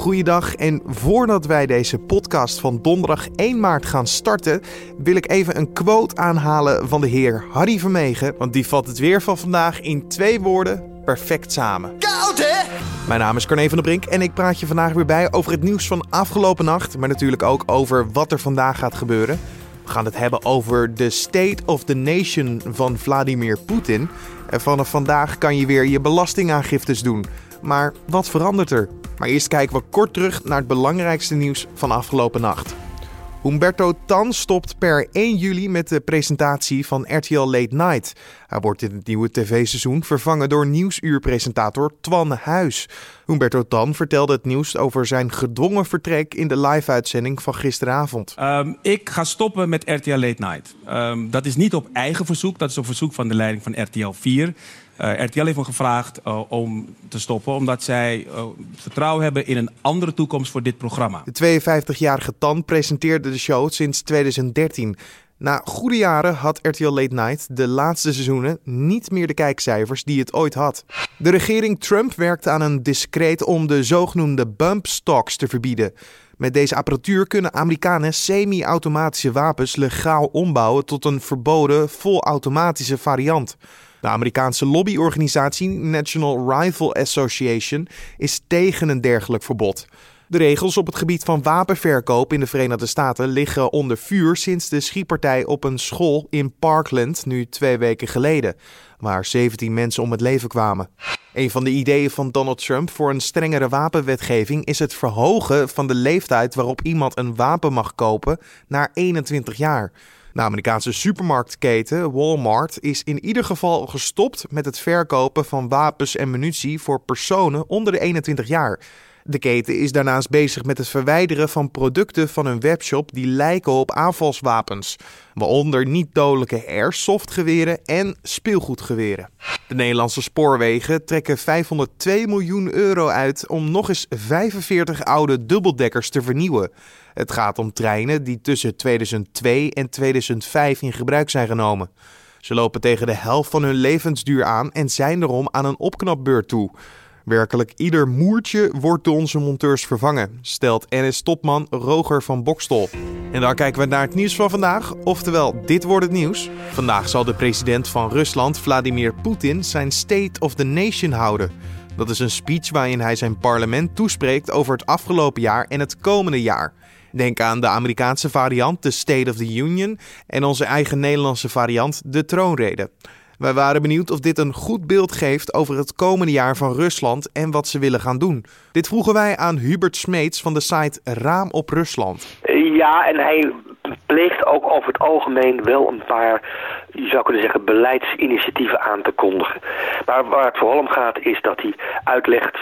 Goeiedag en voordat wij deze podcast van donderdag 1 maart gaan starten, wil ik even een quote aanhalen van de heer Harry Vermegen, want die vat het weer van vandaag in twee woorden perfect samen. Koud hè? Mijn naam is Carne van der Brink en ik praat je vandaag weer bij over het nieuws van afgelopen nacht, maar natuurlijk ook over wat er vandaag gaat gebeuren. We gaan het hebben over de State of the Nation van Vladimir Poetin. En vanaf vandaag kan je weer je belastingaangiftes doen. Maar wat verandert er? Maar eerst kijken we kort terug naar het belangrijkste nieuws van afgelopen nacht. Humberto Tan stopt per 1 juli met de presentatie van RTL Late Night. Hij wordt in het nieuwe tv-seizoen vervangen door nieuwsuurpresentator Twan Huis. Humberto Tan vertelde het nieuws over zijn gedwongen vertrek in de live-uitzending van gisteravond. Um, ik ga stoppen met RTL Late Night. Um, dat is niet op eigen verzoek, dat is op verzoek van de leiding van RTL 4. Uh, RTL heeft me gevraagd uh, om te stoppen, omdat zij uh, vertrouwen hebben in een andere toekomst voor dit programma. De 52-jarige Tan presenteerde de show sinds 2013. Na goede jaren had RTL Late Night de laatste seizoenen niet meer de kijkcijfers die het ooit had. De regering Trump werkte aan een discreet om de zogenoemde bump stocks te verbieden. Met deze apparatuur kunnen Amerikanen semi-automatische wapens legaal ombouwen tot een verboden volautomatische variant. De Amerikaanse lobbyorganisatie National Rifle Association is tegen een dergelijk verbod. De regels op het gebied van wapenverkoop in de Verenigde Staten liggen onder vuur sinds de schietpartij op een school in Parkland nu twee weken geleden, waar 17 mensen om het leven kwamen. Een van de ideeën van Donald Trump voor een strengere wapenwetgeving is het verhogen van de leeftijd waarop iemand een wapen mag kopen naar 21 jaar. De Amerikaanse supermarktketen Walmart is in ieder geval gestopt met het verkopen van wapens en munitie voor personen onder de 21 jaar. De keten is daarnaast bezig met het verwijderen van producten van hun webshop die lijken op aanvalswapens, waaronder niet-dodelijke airsoftgeweren en speelgoedgeweren. De Nederlandse spoorwegen trekken 502 miljoen euro uit om nog eens 45 oude dubbeldekkers te vernieuwen. Het gaat om treinen die tussen 2002 en 2005 in gebruik zijn genomen. Ze lopen tegen de helft van hun levensduur aan en zijn daarom aan een opknapbeurt toe. Werkelijk ieder moertje wordt door onze monteurs vervangen, stelt NS-topman Roger van Bokstol. En dan kijken we naar het nieuws van vandaag, oftewel dit wordt het nieuws. Vandaag zal de president van Rusland, Vladimir Poetin, zijn State of the Nation houden. Dat is een speech waarin hij zijn parlement toespreekt over het afgelopen jaar en het komende jaar. Denk aan de Amerikaanse variant, de State of the Union, en onze eigen Nederlandse variant, de troonrede. Wij waren benieuwd of dit een goed beeld geeft over het komende jaar van Rusland en wat ze willen gaan doen. Dit vroegen wij aan Hubert Smeets van de site Raam op Rusland. Ja, en hij pleegt ook over het algemeen wel een paar, je zou kunnen zeggen, beleidsinitiatieven aan te kondigen. Maar waar het vooral om gaat is dat hij uitlegt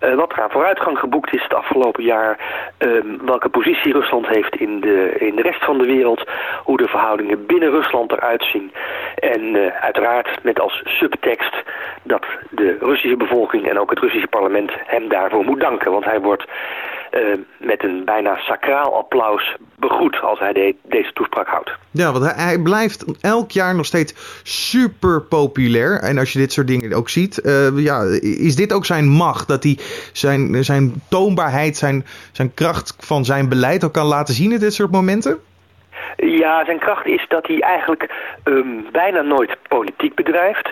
uh, wat er aan vooruitgang geboekt is het afgelopen jaar, uh, welke positie Rusland heeft in de, in de rest van de wereld, hoe de verhoudingen binnen Rusland eruit zien. En uh, uiteraard met als subtekst dat de Russische bevolking en ook het Russische parlement hem daarvoor moet danken. Want hij wordt met een bijna sacraal applaus begroet als hij de, deze toespraak houdt. Ja, want hij, blijft elk jaar nog steeds super populair. En als je dit soort dingen ook ziet, uh, ja, is dit ook zijn macht? Dat hij zijn, zijn toonbaarheid, zijn, zijn kracht van zijn beleid ook kan laten zien in dit soort momenten? Ja, zijn kracht is dat hij eigenlijk um, bijna nooit politiek bedrijft.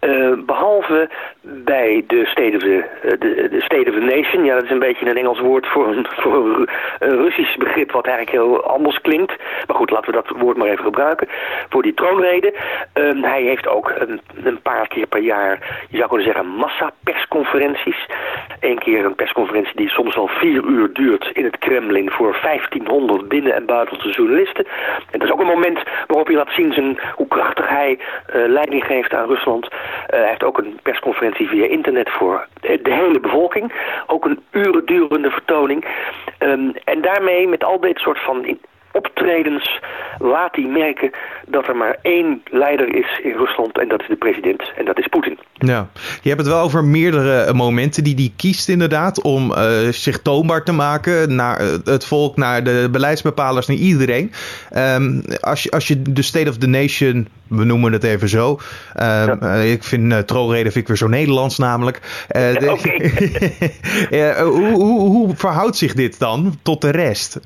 Uh, behalve bij de State, of the, de, de State of Nation. Ja, dat is een beetje een Engels woord voor een, voor een Russisch begrip wat eigenlijk heel anders klinkt. Maar goed, laten we dat woord maar even gebruiken. Voor die troonrede. Um, hij heeft ook een, een, paar keer per jaar, je zou kunnen zeggen, massa-persconferenties. Eén keer een persconferentie die soms wel vier uur duurt in het Kremlin voor 1500 binnen- en buitenlandse journalisten. En dat is ook een moment waarop hij laat zien zijn, hoe krachtig hij uh, leiding geeft aan Rusland. Uh, hij heeft ook een persconferentie via internet voor de hele bevolking. Ook een uren durende vertoning. Um, en daarmee met al dit soort van optredens laat hij merken dat er maar één leider is in Rusland en dat is de president en dat is Poetin. Ja, je hebt het wel over meerdere momenten die hij kiest inderdaad om uh, zich toonbaar te maken naar het volk, naar de beleidsbepalers, naar iedereen. Um, als, je, als je de State of the Nation, we noemen het even zo, um, ja. ik vind uh, troonreden vind ik weer zo Nederlands namelijk. Uh, ja, okay. hoe, hoe, hoe verhoudt zich dit dan tot de rest?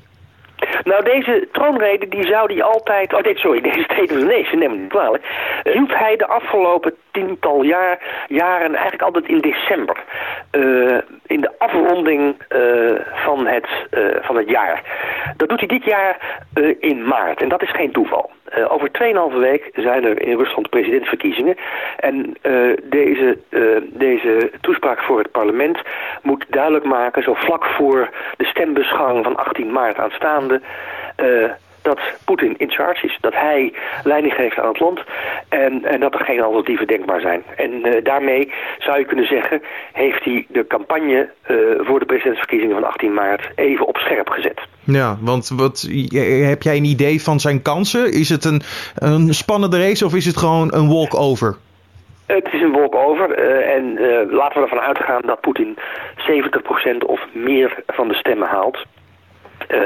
Nou, deze troonrede die zou hij altijd... Oh, nee, sorry, deze the Nation, neem me niet kwalijk. Hield hij de afgelopen tiental jaar, jaren eigenlijk altijd in december. Uh, in de afronding uh, van, het, van het jaar. Dat doet hij dit jaar in maart. En dat is geen toeval. Uh, over 2,5 week zijn er in Rusland presidentsverkiezingen. En uh, deze, uh, deze toespraak voor het parlement moet duidelijk maken, zo vlak voor de stembusgang van 18 maart aanstaande, dat Poetin in charge is. Dat hij leiding geeft aan het land en, en dat er geen alternatieven denkbaar zijn. En uh, daarmee zou je kunnen zeggen, heeft hij de campagne uh, voor de presidentsverkiezingen van 18 maart even op scherp gezet. Ja, want wat, heb jij een idee van zijn kansen? Is het een, een spannende race of is het gewoon een walkover? Het is een walkover uh, en laten we ervan uitgaan dat Poetin 70% of meer van de stemmen haalt. Uh,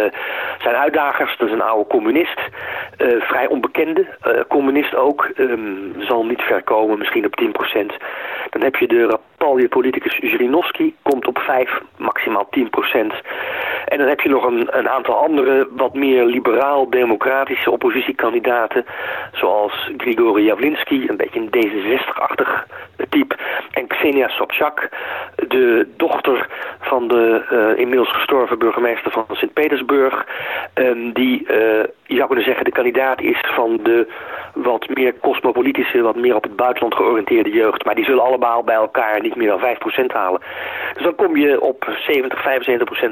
zijn uitdagers, dat is een oude communist, uh, vrij onbekende uh, communist ook, um, zal niet ver komen, misschien op 10%. Dan heb je de Rapalje politicus Zirinovski, komt op 5, maximaal 10%. En dan heb je nog een, een aantal andere, wat meer liberaal-democratische oppositiekandidaten, zoals Grigori Javlinsky, een beetje een D66-achtig type, en Ksenia Sobchak, de dochter van de inmiddels gestorven burgemeester van Sint-Petersburg, Petersburg, um, die, uh, je zou kunnen zeggen, de kandidaat is van de wat meer cosmopolitische, wat meer op het buitenland georiënteerde jeugd. Maar die zullen allemaal bij elkaar niet meer dan 5% halen. Dus dan kom je op 70,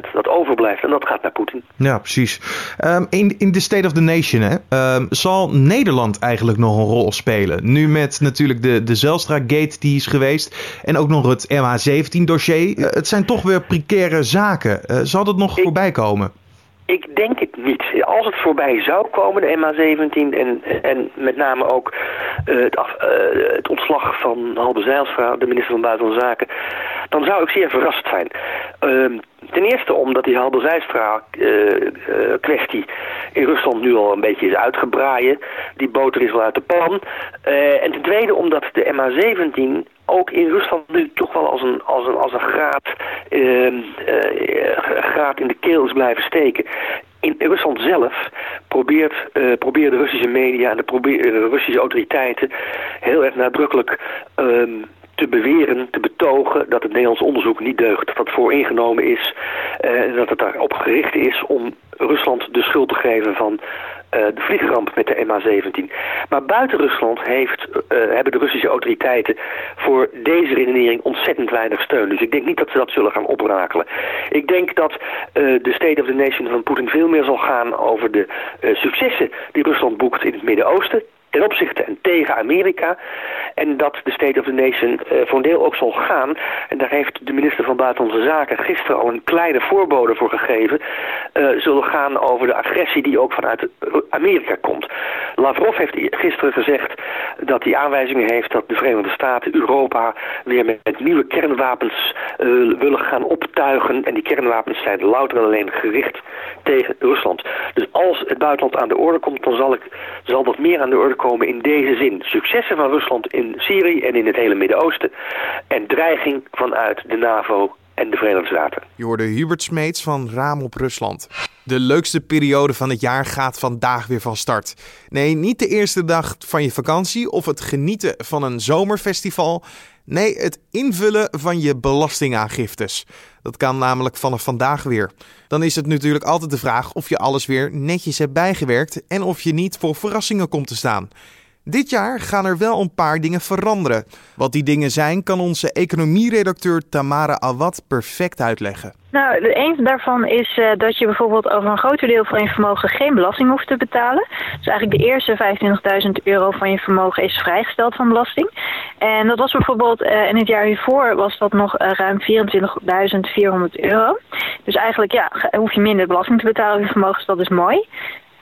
75% dat overblijft en dat gaat naar Poetin. Ja, precies. Um, in, in the State of the Nation, hè, um, zal Nederland eigenlijk nog een rol spelen? Nu met natuurlijk de, de Zelstra-gate die is geweest en ook nog het MH17-dossier. Uh, het zijn toch weer precaire zaken. Uh, zal dat nog Ik... voorbij komen? Ik denk het niet. Als het voorbij zou komen, de MH17 en, en met name ook uh, het, uh, het, ontslag van Halbe Zijlstra, de minister van Buitenlandse Zaken, dan zou ik zeer verrast zijn. Uh, ten eerste omdat die Halbe Zijlstra uh, kwestie in Rusland nu al een beetje is uitgebraaien. Die boter is wel uit de pan. en ten tweede omdat de MH17 ook in Rusland nu toch wel als een, als een, als een graad, uh, uh, graad in de keel is blijven steken. In Rusland zelf probeert, uh, proberen de Russische media en de, probeer, de Russische autoriteiten heel erg nadrukkelijk ehm, te beweren, te betogen dat het Nederlands onderzoek niet deugt. Dat het vooringenomen is en dat het daarop gericht is om Rusland de schuld te geven van uh, de vliegramp met de MH17. Maar buiten Rusland heeft, uh, hebben de Russische autoriteiten voor deze redenering ontzettend weinig steun. Dus ik denk niet dat ze dat zullen gaan oprakelen. Ik denk dat de State of the Nation van Poetin veel meer zal gaan over de successen die Rusland boekt in het Midden-Oosten ten opzichte en tegen Amerika. En dat de State of the Nation uh, voor een deel ook zal gaan. En daar heeft de minister van Buitenlandse Zaken gisteren al een kleine voorbode voor gegeven. Uh, zullen gaan over de agressie die ook vanuit Amerika komt. Lavrov heeft gisteren gezegd dat hij aanwijzingen heeft dat de Verenigde Staten Europa weer met, nieuwe kernwapens uh, willen gaan optuigen. En die kernwapens zijn louter en alleen gericht tegen Rusland. Dus als het buitenland aan de orde komt, dan zal, ik, zal dat meer aan de orde komen in deze zin. Successen van Rusland in Syrië en in het hele Midden-Oosten. En dreiging vanuit de NAVO en de Verenigde Staten. Je Hubert Smeets van Raam op Rusland. De leukste periode van het jaar gaat vandaag weer van start. Nee, niet de eerste dag van je vakantie of het genieten van een zomerfestival. Nee, het invullen van je belastingaangiftes. Dat kan namelijk vanaf vandaag weer. Dan is het natuurlijk altijd de vraag of je alles weer netjes hebt bijgewerkt en of je niet voor verrassingen komt te staan. Dit jaar gaan er wel een paar dingen veranderen. Wat die dingen zijn, kan onze economieredacteur Tamara Awad perfect uitleggen. Nou, een daarvan is uh, dat je bijvoorbeeld over een groter deel van je vermogen geen belasting hoeft te betalen. Dus eigenlijk de eerste 25.000 euro van je vermogen is vrijgesteld van belasting. En dat was bijvoorbeeld in het jaar hiervoor was dat nog uh, ruim 24.400 euro. Dus eigenlijk ja, hoef je minder belasting te betalen op je vermogen, dus dat is mooi.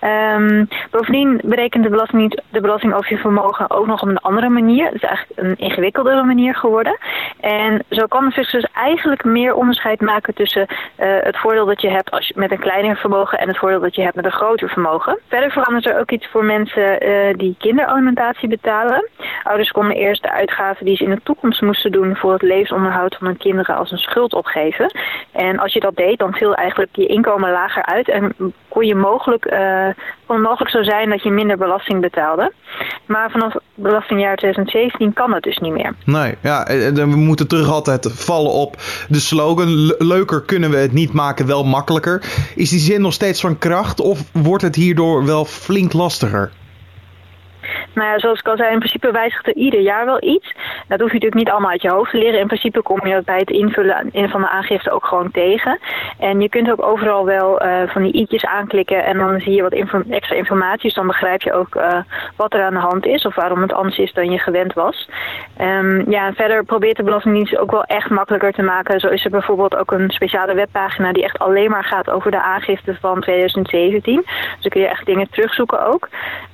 Um, bovendien berekent de belasting, de belasting over je vermogen ook nog op een andere manier. Het is eigenlijk een ingewikkeldere manier geworden. En zo kan de fiscus eigenlijk meer onderscheid maken tussen uh, het voordeel dat je hebt als je, met een kleiner vermogen en het voordeel dat je hebt met een groter vermogen. Verder verandert er ook iets voor mensen uh, die kinderalimentatie betalen. Ouders konden eerst de uitgaven die ze in de toekomst moesten doen voor het levensonderhoud van hun kinderen als een schuld opgeven. En als je dat deed, dan viel eigenlijk je inkomen lager uit en kon je mogelijk, uh, kon het mogelijk zo zijn dat je minder belasting betaalde. Maar vanaf belastingjaar 2017 kan dat dus niet meer. Nee, ja, we moeten terug altijd vallen op de slogan: leuker kunnen we het niet maken, wel makkelijker. Is die zin nog steeds van kracht of wordt het hierdoor wel flink lastiger? Nou ja, zoals ik al zei, in principe wijzigt er ieder jaar wel iets. Dat hoef je natuurlijk niet allemaal uit je hoofd te leren. In principe kom je dat bij het invullen van de aangifte ook gewoon tegen. En je kunt ook overal wel uh, van die i'tjes aanklikken en dan zie je wat extra informatie. Dus dan begrijp je ook uh, wat er aan de hand is of waarom het anders is dan je gewend was. Um, ja, verder probeert de Belastingdienst ook wel echt makkelijker te maken. Zo is er bijvoorbeeld ook een speciale webpagina die echt alleen maar gaat over de aangifte van 2017. Dus dan kun je echt dingen terugzoeken ook.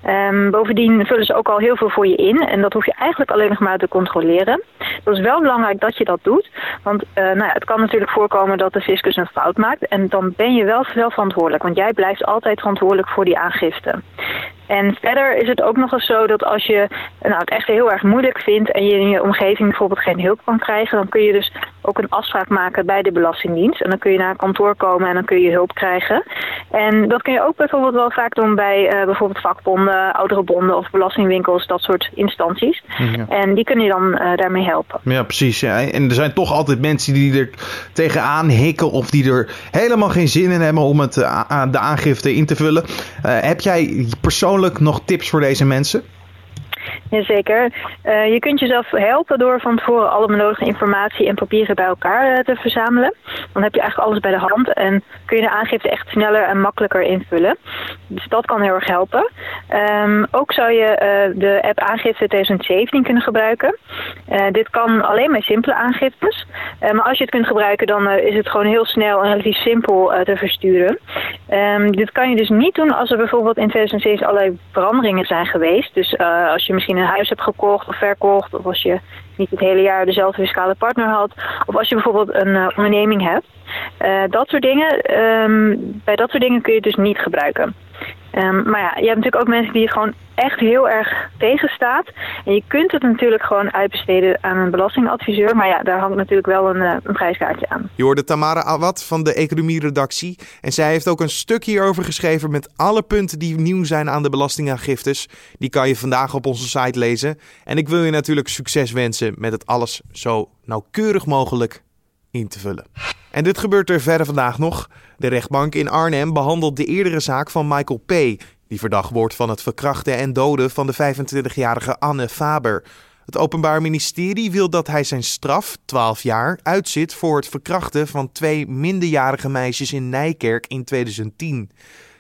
Um, bovendien vullen ze ook al heel veel voor je in. En dat hoef je eigenlijk alleen nog maar te controleren. Dat is wel belangrijk dat je dat doet. Want uh, nou ja, het kan natuurlijk voorkomen dat de fiscus een fout maakt. En dan ben je wel zelf verantwoordelijk. Want jij blijft altijd verantwoordelijk voor die aangifte. En verder is het ook nog eens zo dat als je nou, het echt heel erg moeilijk vindt en je in je omgeving bijvoorbeeld geen hulp kan krijgen, dan kun je dus ook een afspraak maken bij de Belastingdienst. En dan kun je naar een kantoor komen en dan kun je hulp krijgen. En dat kun je ook bijvoorbeeld wel vaak doen bij uh, bijvoorbeeld vakbonden, ouderenbonden of belastingwinkels, dat soort instanties. Ja. En die kunnen je dan uh, daarmee helpen. Ja, precies. Ja. En er zijn toch altijd mensen die er tegenaan hikken of die er helemaal geen zin in hebben om het, uh, de aangifte in te vullen. heb jij persoonlijk nog tips voor deze mensen? Jazeker. Uh, je kunt jezelf helpen door van tevoren alle benodigde informatie en papieren bij elkaar uh, te verzamelen. Dan heb je eigenlijk alles bij de hand en kun je de aangifte echt sneller en makkelijker invullen. Dus dat kan heel erg helpen. Um, ook zou je uh, de app aangifte 2017 kunnen gebruiken. dit kan alleen bij simpele aangiftes. maar als je het kunt gebruiken dan is het gewoon heel snel en relatief simpel te versturen. Um, dit kan je dus niet doen als er bijvoorbeeld in 2007 allerlei veranderingen zijn geweest. Dus als je misschien een huis hebt gekocht of verkocht, of als je niet het hele jaar dezelfde fiscale partner had, of als je bijvoorbeeld een uh, onderneming hebt. Uh, dat soort dingen, um, bij dat soort dingen kun je het dus niet gebruiken. Um, maar ja, je hebt natuurlijk ook mensen die het gewoon echt heel erg tegenstaat. En je kunt het natuurlijk gewoon uitbesteden aan een belastingadviseur. Maar ja, daar hangt natuurlijk wel een, uh, een prijskaartje aan. Je hoorde Tamara Awad van de economie-redactie. En zij heeft ook een stuk hierover geschreven met alle punten die nieuw zijn aan de belastingaangiftes. Die kan je vandaag op onze site lezen. En ik wil je natuurlijk succes wensen met het alles zo nauwkeurig mogelijk in te vullen. En dit gebeurt er verder vandaag nog. De rechtbank in Arnhem behandelt de eerdere zaak van Michael P., die verdacht wordt van het verkrachten en doden van de 25-jarige Anne Faber. Het Openbaar Ministerie wil dat hij zijn straf, 12 jaar, uitzit voor het verkrachten van twee minderjarige meisjes in Nijkerk in 2010.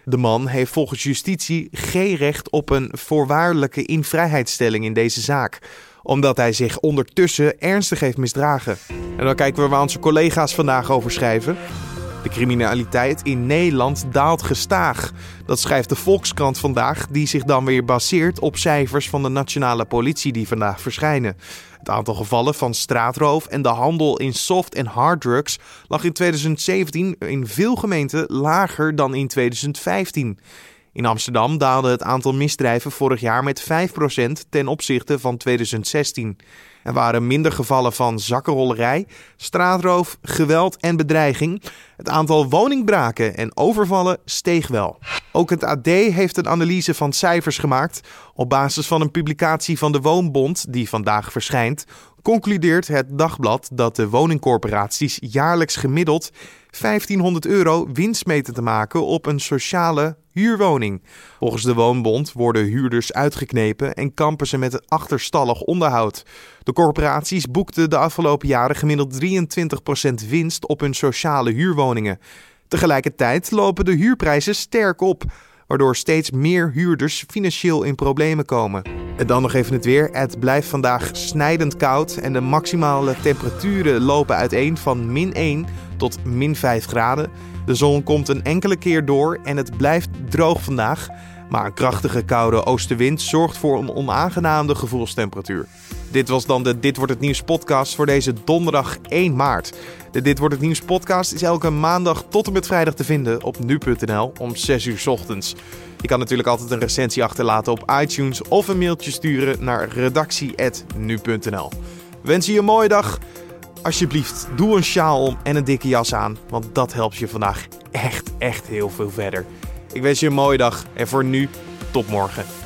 De man heeft volgens justitie geen recht op een voorwaardelijke invrijheidstelling in deze zaak omdat hij zich ondertussen ernstig heeft misdragen. En dan kijken we waar onze collega's vandaag over schrijven. De criminaliteit in Nederland daalt gestaag. Dat schrijft de Volkskrant vandaag, die zich dan weer baseert op cijfers van de nationale politie die vandaag verschijnen. Het aantal gevallen van straatroof en de handel in soft- en harddrugs lag in 2017 in veel gemeenten lager dan in 2015. In Amsterdam daalde het aantal misdrijven vorig jaar met 5% ten opzichte van 2016. Er waren minder gevallen van zakkenrollerij, straatroof, geweld en bedreiging. Het aantal woningbraken en overvallen steeg wel. Ook het AD heeft een analyse van cijfers gemaakt. Op basis van een publicatie van de Woonbond, die vandaag verschijnt, concludeert het dagblad dat de woningcorporaties jaarlijks gemiddeld 1500 euro winst meten te maken op een sociale huurwoning. Volgens de Woonbond worden huurders uitgeknepen en kampen ze met een achterstallig onderhoud. De corporaties boekten de afgelopen jaren gemiddeld 23% winst op hun sociale huurwoningen. Tegelijkertijd lopen de huurprijzen sterk op waardoor steeds meer huurders financieel in problemen komen. En dan nog even het weer. Het blijft vandaag snijdend koud en de maximale temperaturen lopen uiteen van min 1 tot min 5 graden. De zon komt een enkele keer door en het blijft droog vandaag. Maar een krachtige koude oostenwind zorgt voor een onaangename gevoelstemperatuur. Dit was dan de Dit wordt het nieuws podcast voor deze donderdag 1 maart. De Dit wordt het nieuws podcast is elke maandag tot en met vrijdag te vinden op nu.nl om 6 uur ochtends. Je kan natuurlijk altijd een recensie achterlaten op iTunes of een mailtje sturen naar redactie.nu.nl. Wens je een mooie dag. Alsjeblieft, doe een sjaal om en een dikke jas aan, want dat helpt je vandaag echt, echt heel veel verder. Ik wens je een mooie dag en voor nu, tot morgen.